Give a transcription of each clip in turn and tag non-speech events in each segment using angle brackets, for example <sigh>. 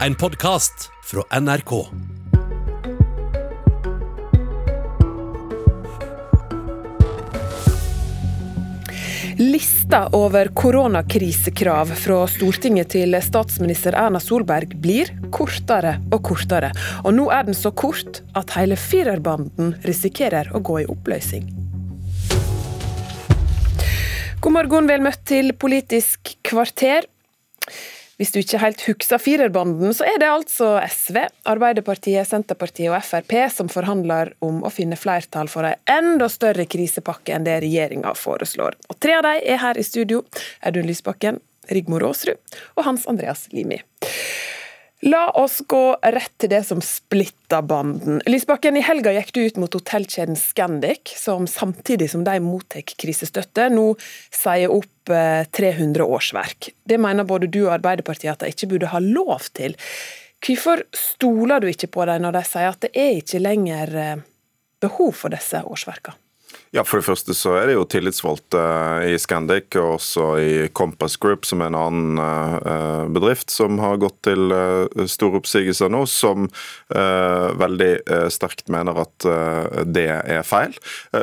En podkast fra NRK. Lista over koronakrisekrav fra Stortinget til statsminister Erna Solberg blir kortere og kortere. Og nå er den så kort at hele firerbanden risikerer å gå i oppløsning. God morgen, vel møtt til Politisk kvarter. Hvis du ikke helt husker firerbanden, så er det altså SV, Arbeiderpartiet, Senterpartiet og Frp som forhandler om å finne flertall for en enda større krisepakke enn det regjeringa foreslår. Og Tre av dem er her i studio. Audun Lysbakken, Rigmor Aasrud og Hans Andreas Limi. La oss gå rett til det som splitter banden. Lysbakken, i helga gikk du ut mot hotellkjeden Scandic, som samtidig som de mottar krisestøtte, nå sier opp 300 eh, årsverk. Det mener både du og Arbeiderpartiet at de ikke burde ha lov til. Hvorfor stoler du ikke på dem når de sier at det er ikke lenger eh, behov for disse årsverkene? Ja, For det første så er det jo tillitsvalgte i Scandic og også i Compass Group, som er en annen uh, bedrift som har gått til uh, store oppsigelser nå, som uh, veldig sterkt mener at det er feil.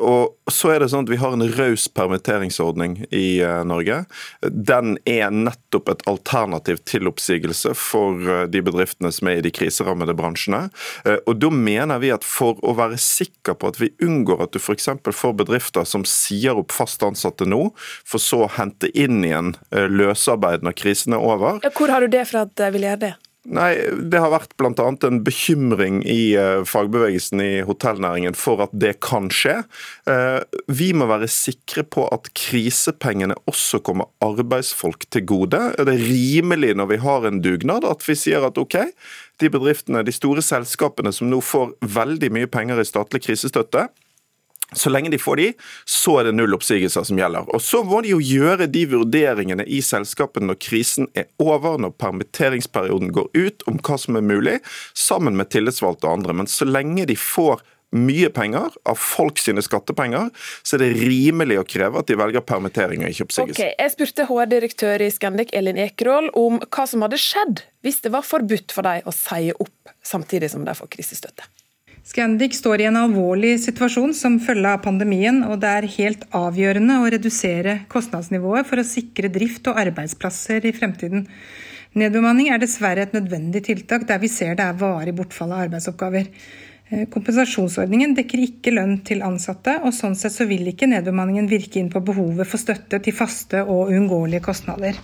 Og så er det sånn at Vi har en raus permitteringsordning i Norge. Den er nettopp et alternativ til oppsigelse for de bedriftene som er i de kriserammede bransjene. Og Da mener vi at for å være sikker på at vi unngår at du f.eks. får bedrifter som sier opp fast ansatte nå, for så å hente inn igjen eh, løsarbeid når krisen er over. Hvor har du det fra at de vil gjøre det? Nei, Det har vært bl.a. en bekymring i eh, fagbevegelsen i hotellnæringen for at det kan skje. Eh, vi må være sikre på at krisepengene også kommer arbeidsfolk til gode. Det er rimelig når vi har en dugnad at vi sier at OK, de bedriftene, de store selskapene som nå får veldig mye penger i statlig krisestøtte, så lenge de får de, så er det null oppsigelser som gjelder. Og Så må de jo gjøre de vurderingene i selskapene når krisen er over, når permitteringsperioden går ut, om hva som er mulig, sammen med tillitsvalgte og andre. Men så lenge de får mye penger av folk sine skattepenger, så er det rimelig å kreve at de velger permittering og ikke oppsigelse. Okay, jeg spurte HR-direktør i Scandic, Elin Ekerhol, om hva som hadde skjedd hvis det var forbudt for dem å si opp samtidig som de får krisestøtte. Scandic står i en alvorlig situasjon som følge av pandemien, og det er helt avgjørende å redusere kostnadsnivået for å sikre drift og arbeidsplasser i fremtiden. Nedbemanning er dessverre et nødvendig tiltak der vi ser det er varig bortfall av arbeidsoppgaver. Eh, kompensasjonsordningen dekker ikke lønn til ansatte, og sånn sett så vil ikke nedbemanningen virke inn på behovet for støtte til faste og uunngåelige kostnader.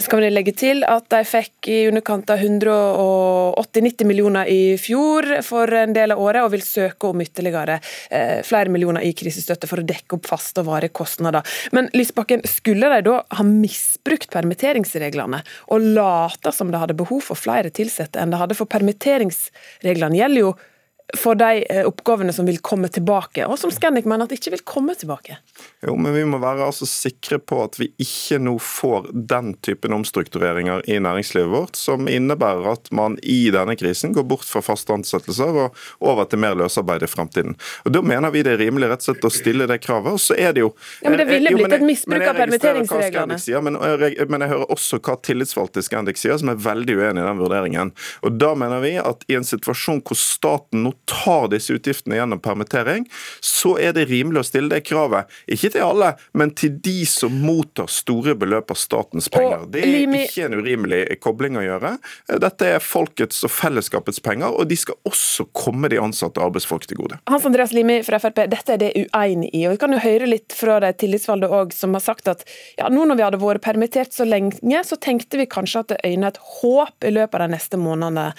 Skal vi legge til at de fikk i underkant av 180-90 millioner i fjor for en del av året, og vil søke om ytterligere eh, flere millioner i krisestøtte for å dekke opp faste og varige kostnader. Men Lysbakken, skulle de da ha misbrukt permitteringsreglene og late som de hadde behov for flere ansatte enn de hadde, for permitteringsreglene gjelder jo for de eh, oppgavene som vil komme tilbake, og som Scandic mener at ikke vil komme tilbake? Jo, men Vi må være altså sikre på at vi ikke nå får den typen omstruktureringer i næringslivet vårt som innebærer at man i denne krisen går bort fra faste ansettelser og over til mer løsarbeid i fremtiden. Og Da mener vi det er rimelig rett og slett å stille det kravet. og så er Det jo... Ja, men Det ville blitt et misbruk av permitteringsreglene. Sier, men, jeg, men jeg hører også hva tillitsvalgte i Scandic sier, som er veldig uenig i den vurderingen. Og Da mener vi at i en situasjon hvor staten nå tar disse utgiftene gjennom permittering, så er det rimelig å stille det kravet. Ikke til alle, men til de som mottar store beløp av statens penger. Det er ikke en urimelig kobling å gjøre. Dette er folkets og fellesskapets penger, og de skal også komme de ansatte arbeidsfolk til gode. Hans Andreas Limi fra Frp, dette er det uenig i. og Vi kan jo høre litt fra de tillitsvalgte òg, som har sagt at ja, nå når vi hadde vært permittert så lenge, så tenkte vi kanskje at det øynet et håp i løpet av de neste månedene.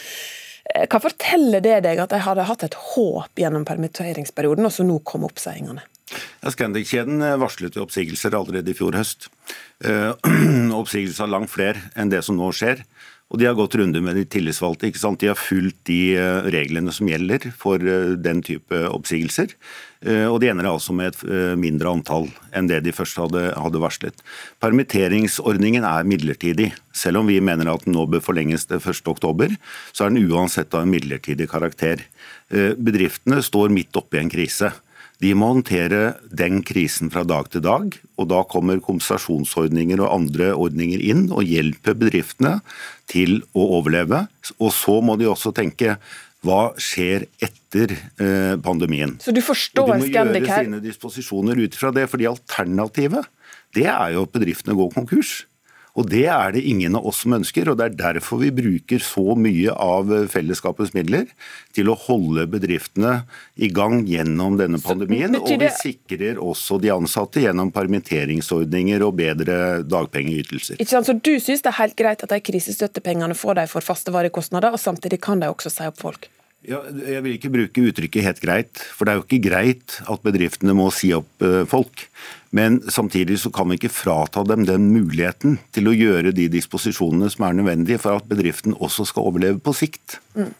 Eh, hva forteller det deg at de hadde hatt et håp gjennom permitteringsperioden, og så nå kom oppsigelsene? Scandic-kjeden eh, varslet oppsigelser allerede i fjor høst. Eh, <clears throat> oppsigelser av langt flere enn det som nå skjer. Og de har gått runde med de tillitsvalgte. ikke sant? De har fulgt de eh, reglene som gjelder for eh, den type oppsigelser. Eh, og de ender altså med et mindre antall enn det de først hadde, hadde varslet. Permitteringsordningen er midlertidig. Selv om vi mener at den nå bør forlenges til 1.10, så er den uansett av en midlertidig karakter. Bedriftene står midt oppe i en krise. De må håndtere den krisen fra dag til dag, og da kommer kompensasjonsordninger og andre ordninger inn og hjelper bedriftene til å overleve. Og så må de også tenke hva skjer etter eh, pandemien. Så du forstår Og de må gjøre sine disposisjoner ut fra det, fordi alternativet det er jo at bedriftene går konkurs. Og Det er det ingen av oss som ønsker, og det er derfor vi bruker så mye av fellesskapets midler til å holde bedriftene i gang gjennom denne pandemien. Og vi sikrer også de ansatte gjennom permitteringsordninger og bedre dagpengeytelser. Ikke sant, Så du syns det er helt greit at de krisestøttepengene får de for faste varekostnader, og samtidig kan de også si opp folk? Ja, jeg vil ikke bruke uttrykket 'helt greit', for det er jo ikke greit at bedriftene må si opp eh, folk. Men samtidig så kan vi ikke frata dem den muligheten til å gjøre de disposisjonene som er nødvendige for at bedriften også skal overleve på sikt. Mm.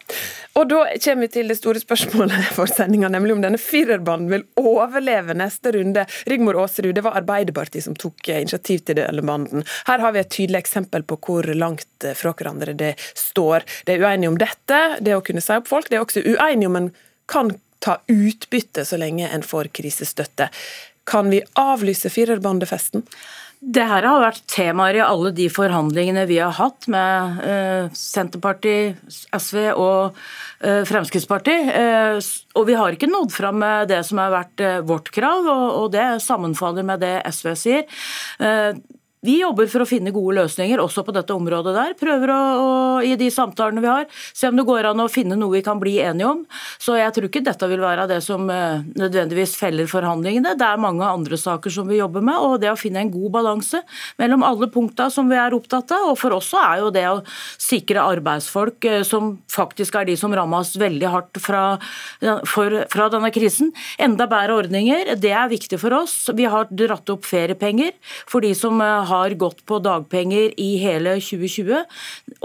Og Da kommer vi til det store spørsmålet for sendinga, nemlig om denne firerbanen vil overleve neste runde. Rigmor Aasrud, det var Arbeiderpartiet som tok initiativ til denne banden. Her har vi et tydelig eksempel på hvor langt fra hverandre det står. Det er uenige om dette, det å kunne si opp folk. Det er også uenige om en kan ta utbytte så lenge en får krisestøtte. Kan vi avlyse firerbandefesten? Det her har vært temaer i alle de forhandlingene vi har hatt med uh, Senterpartiet, SV og uh, Fremskrittspartiet. Uh, og vi har ikke nådd fram med det som har vært vårt krav, og, det sammenfaller med det SV sier. Vi jobber for å finne gode løsninger også på dette området der. Prøver å, å, i de samtalene vi har, se om det går an å finne noe vi kan bli enige om. Så jeg tror ikke dette vil være det som uh, nødvendigvis feller forhandlingene. Det er mange andre saker som vi jobber med, og det å finne en god balanse mellom alle punkta som vi er opptatt av. Og for oss er jo det å sikre arbeidsfolk, uh, som faktisk er de som rammes veldig hardt fra, for, fra denne krisen, enda bedre ordninger. Det er viktig for oss. Vi har dratt opp feriepenger for de som uh, har gått på dagpenger i hele 2020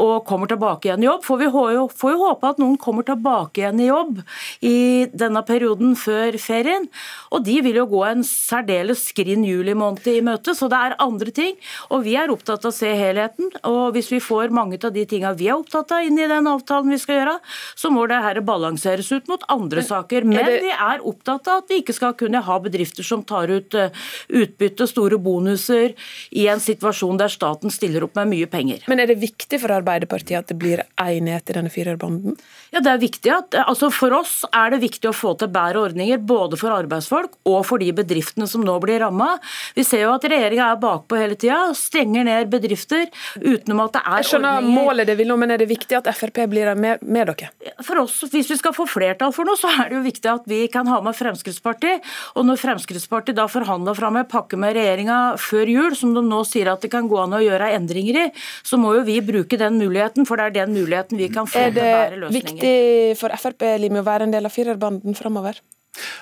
og kommer tilbake igjen i jobb. For vi får jo håpe at noen kommer tilbake igjen i jobb i denne perioden før ferien. Og de vil jo gå en særdeles skrinn juli måned i møte, så det er andre ting. Og vi er opptatt av å se helheten. Og hvis vi får mange av de tinga vi er opptatt av inn i den avtalen vi skal gjøre, så må det her balanseres ut mot andre saker. Men vi er opptatt av at vi ikke skal kunne ha bedrifter som tar ut eh, utbytte, store bonuser, i en en situasjon der staten stiller opp med mye penger. Men er det viktig for Arbeiderpartiet at det blir enighet i denne firerbanden? Ja, det er viktig at, altså For oss er det viktig å få til bedre ordninger både for arbeidsfolk og for de bedriftene som nå blir ramma. Vi ser jo at regjeringa er bakpå hele tida, stenger ned bedrifter utenom at det er Jeg skjønner ordninger. målet det vil nå, men er det viktig at Frp blir med, med dere? For oss, Hvis vi skal få flertall for noe, så er det jo viktig at vi kan ha med Fremskrittspartiet. Og når Fremskrittspartiet da forhandla fram en pakke med regjeringa før jul, som de nå sier at det kan gå an å gjøre endringer i, så må jo vi bruke den muligheten, for det er den muligheten vi kan få til bedre løsninger. Er det viktig for Frp Limi, å være en del av firerbanden framover?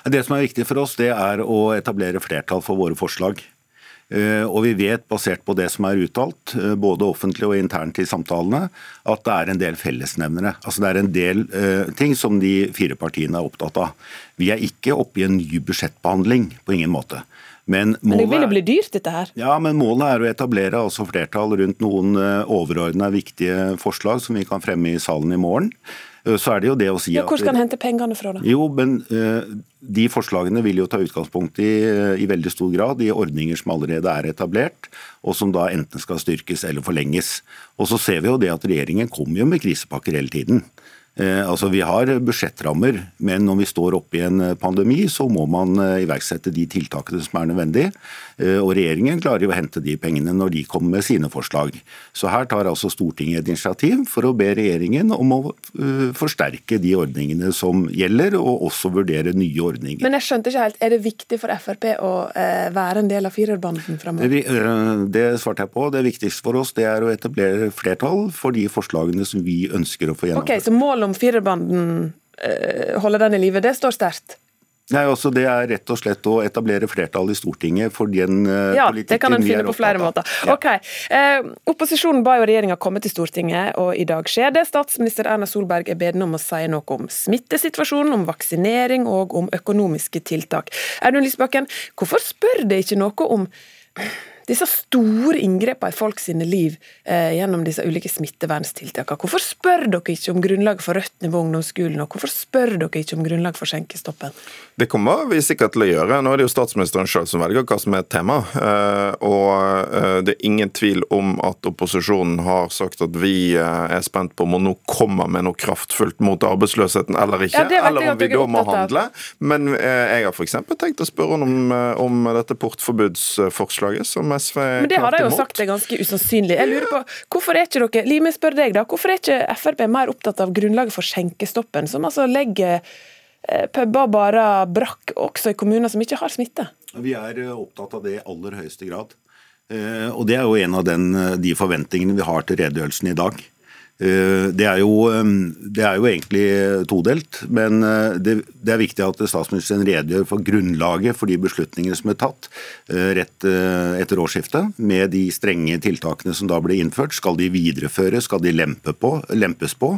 Det som er viktig for oss, det er å etablere flertall for våre forslag. Eh, og vi vet, basert på det som er uttalt, eh, både offentlig og internt i samtalene, at det er en del fellesnevnere. Altså Det er en del uh, ting som de fire partiene er opptatt av. Vi er ikke oppe i en ny budsjettbehandling, på ingen måte. Men, men, det vil jo bli dyrt, dette her? Ja, men målet er å etablere altså flertall rundt noen eh, overordna viktige forslag som vi kan fremme i salen i morgen. Eh, så er det jo det å si at... Hvor skal en hente pengene fra, da? Jo, men uh, De forslagene vil jo ta utgangspunkt i, i veldig stor grad i ordninger som allerede er etablert, og som da enten skal styrkes eller forlenges. Og så ser vi jo det at regjeringen kommer jo med krisepakker hele tiden. Eh, altså Vi har budsjettrammer, men når vi står oppe i en eh, pandemi, så må man eh, iverksette de tiltakene som er nødvendige. Og Regjeringen klarer jo å hente de pengene når de kommer med sine forslag. Så Her tar altså Stortinget et initiativ for å be regjeringen om å forsterke de ordningene som gjelder, og også vurdere nye ordninger. Men jeg skjønte ikke helt, Er det viktig for Frp å være en del av firerbanden framover? Det svarte jeg på. Det viktigste for oss det er å etablere flertall for de forslagene som vi ønsker å få gjennomført. Okay, så målet om firerbanden eh, holde den i live, det står sterkt? Nei, altså, Det er rett og slett å etablere flertall i Stortinget for den uh, ja, politikken det kan en finne på flere måter. Ja. Ok, eh, Opposisjonen ba jo regjeringa komme til Stortinget, og i dag skjer det. Statsminister Erna Solberg er beden om å si noe om smittesituasjonen, om vaksinering og om økonomiske tiltak. Audun Lysbakken, hvorfor spør det ikke noe om disse store inngrepene i folk sine liv eh, gjennom disse ulike smitteverntiltakene. Hvorfor spør dere ikke om grunnlaget for rødt nivå ungdomsskolen, og hvorfor spør dere ikke om grunnlag for skjenkestoppen? Det kommer vi sikkert til å gjøre. Nå er det jo statsministeren selv som velger hva som er tema. Eh, og eh, det er ingen tvil om at opposisjonen har sagt at vi eh, er spent på om hun nå kommer med noe kraftfullt mot arbeidsløsheten eller ikke. Ja, eller om vi da må handle. Men jeg har f.eks. tenkt å spørre om, om dette portforbudsforslaget som SV Men det har de jo sagt er ganske usannsynlig. Jeg lurer på, hvorfor er ikke dere, Lime spør deg da, hvorfor er ikke Frp mer opptatt av grunnlaget for skjenkestoppen, som altså legger eh, puber bare brakk, også i kommuner som ikke har smitte? Vi er eh, opptatt av det i aller høyeste grad. Eh, og Det er jo en av den, de forventningene vi har til redegjørelsen i dag. Eh, det er, jo, det er, jo, egentlig todelt, men eh, det, det, er viktig at statsministeren redegjør for grunnlaget for de beslutningene som er tatt eh, rett etter årsskiftet, med de strenge tiltakene som da ble innført. Skal de videreføres, skal de lempe på, lempes på?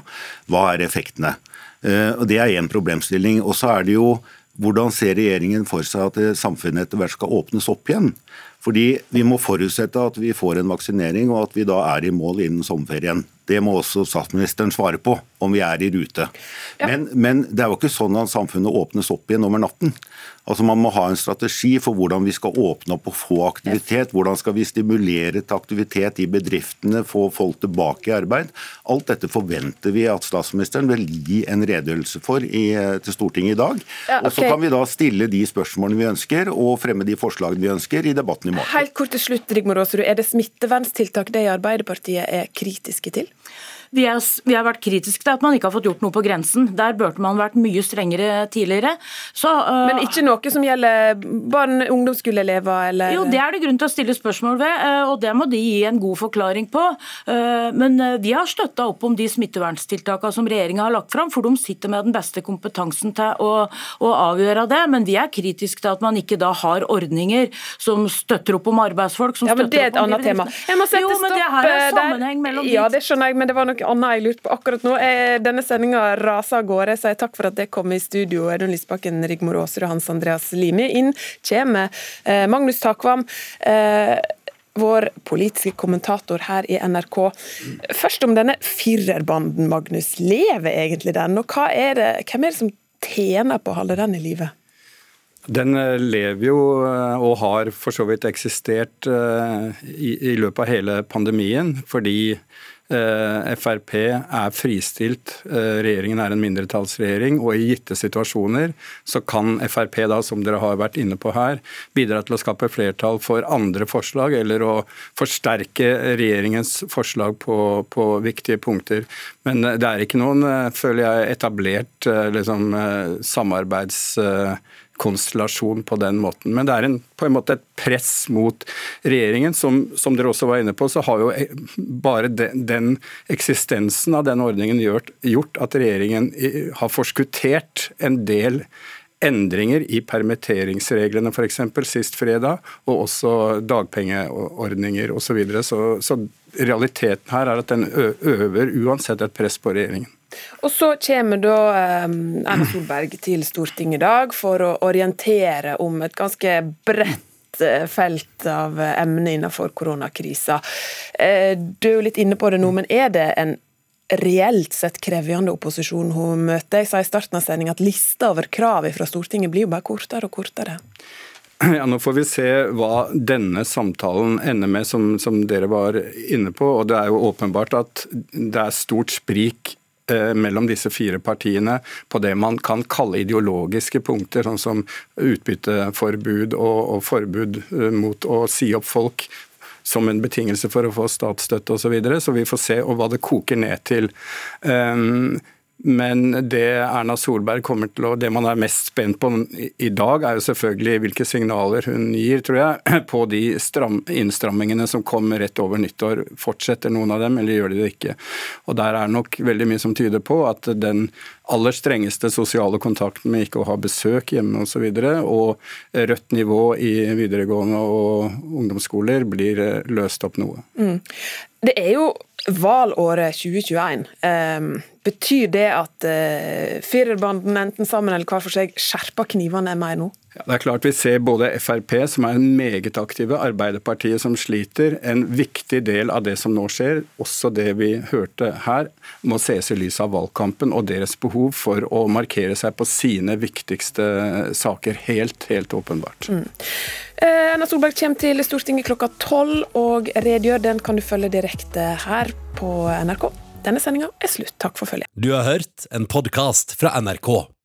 Hva er effektene? Det er én problemstilling. Og så er det jo hvordan ser regjeringen for seg at samfunnet etter hvert skal åpnes opp igjen? Fordi Vi må forutsette at vi får en vaksinering og at vi da er i mål innen sommerferien. Det må også statsministeren svare på, om vi er i rute. Ja. Men, men, det er jo ikke sånn at samfunnet åpnes opp igjen over natten. Altså Man må ha en strategi for hvordan vi skal åpne opp og få aktivitet. Hvordan skal vi stimulere til aktivitet i bedriftene, få folk tilbake i arbeid. Alt dette forventer vi at statsministeren vil gi en redegjørelse for i, til Stortinget i dag. Ja, okay. Og Så kan vi da stille de spørsmålene vi ønsker og fremme de forslagene vi ønsker i debatten i morgen. Helt kort til slutt, Rigmor Aasrud. Er det smitteverntiltak det i Arbeiderpartiet er kritiske til? Vi, er, vi, har vært kritiske til at man ikke har fått gjort noe på grensen. Der burde man vært mye strengere tidligere. Så, uh, Men ikke noe som gjelder barn, ungdomsskoleelever, eller? Jo, det er det grunn til å stille spørsmål ved, uh, og det må de gi en god forklaring på. Uh, men vi har støtta opp om de smitteverntiltakene som regjeringa har lagt fram, for de sitter med den beste kompetansen til å, å avgjøre det. Men vi er kritiske til at man ikke da har ordninger som støtter opp om arbeidsfolk. ja, men Det er et annet tema. Jeg må sette jo, men det her er sammenheng mellom Ja, det skjønner jeg, men det var nok noe annet jeg lurte på akkurat nå. Denne sendinga raser av gårde. Jeg sier takk for at det kom i studio. Audun Lysbakken, Rigmor Aasrud Hans Andreas Limi. Inn kommer eh, Magnus Takvam. Eh, vår politiske kommentator her i NRK. Først om denne firerbanden, Magnus. Lever egentlig den? Og er det, hvem er det som tjener på å holde den i live? Den eh, lever jo og har for så vidt eksistert i, løpet av hele pandemien, fordi Eh, Frp er fristilt, eh, regjeringen er en mindretallsregjering, og i gitte situasjoner så kan Frp, da, som dere har vært inne på her, bidra til å skape flertall for andre forslag, eller å forsterke regjeringens forslag på, på viktige punkter. Men det er ikke noen, eh, føler jeg, etablert liksom, samarbeids konstellasjon på den måten. Men det er en, på en måte et press mot regjeringen. Som, som dere også var inne på, så har jo bare den, den eksistensen av den ordningen gjort, gjort at regjeringen har forskuttert en del endringer i permitteringsreglene f.eks. sist fredag, og også dagpengeordninger osv. Så, videre. så Så realiteten her er at den øver uansett et press på regjeringen. Og Så kommer da um, Erna Solberg til Stortinget i dag for å orientere om et ganske bredt eh, felt av emner innenfor koronakrisa. Eh, du er jo litt inne på det nå, men er det en reelt sett krevende opposisjon hun møter? Jeg sa i starten av sendinga at lista over krav fra Stortinget blir jo bare kortere og kortere. Ja, Nå får vi se hva denne samtalen ender med, som, som, dere var inne på. og Det er jo åpenbart at det er stort sprik Eh, mellom disse fire partiene på det man kan kalle ideologiske punkter, sånn som utbytteforbud og, og forbud eh, mot å si opp folk som en betingelse for å få statsstøtte osv. Så, videre. så vi får se hva det koker ned til. Um, men det Erna Solberg kommer til å, det man er mest spent på i dag, er jo selvfølgelig hvilke signaler hun gir, tror jeg, <clears throat> på de stram, innstrammingene som kom rett over nyttår. Fortsetter noen av dem, eller gjør de det ikke? Og Der er nok veldig mye som tyder på at den aller strengeste sosiale kontakten med ikke å ha besøk hjemme osv., og, så og rødt nivå i videregående og ungdomsskoler blir løst opp noe. Mm. Det er jo valåret 2021. Betyr det at eh, firerbanden, enten sammen eller hver for seg, skjerper knivene mer nå? Ja, det er klart Vi ser både Frp, som er en meget aktive, Arbeiderpartiet som sliter. En viktig del av det som nå skjer, også det vi hørte her, må ses i lys av valgkampen og deres behov for å markere seg på sine viktigste saker. Helt, helt åpenbart. Mm. Eh, Erna Solberg kommer til Stortinget klokka tolv og redegjør. Den kan du følge direkte her på NRK. Denne sendinga er slutt. Takk for følget. Du har hørt en podkast fra NRK.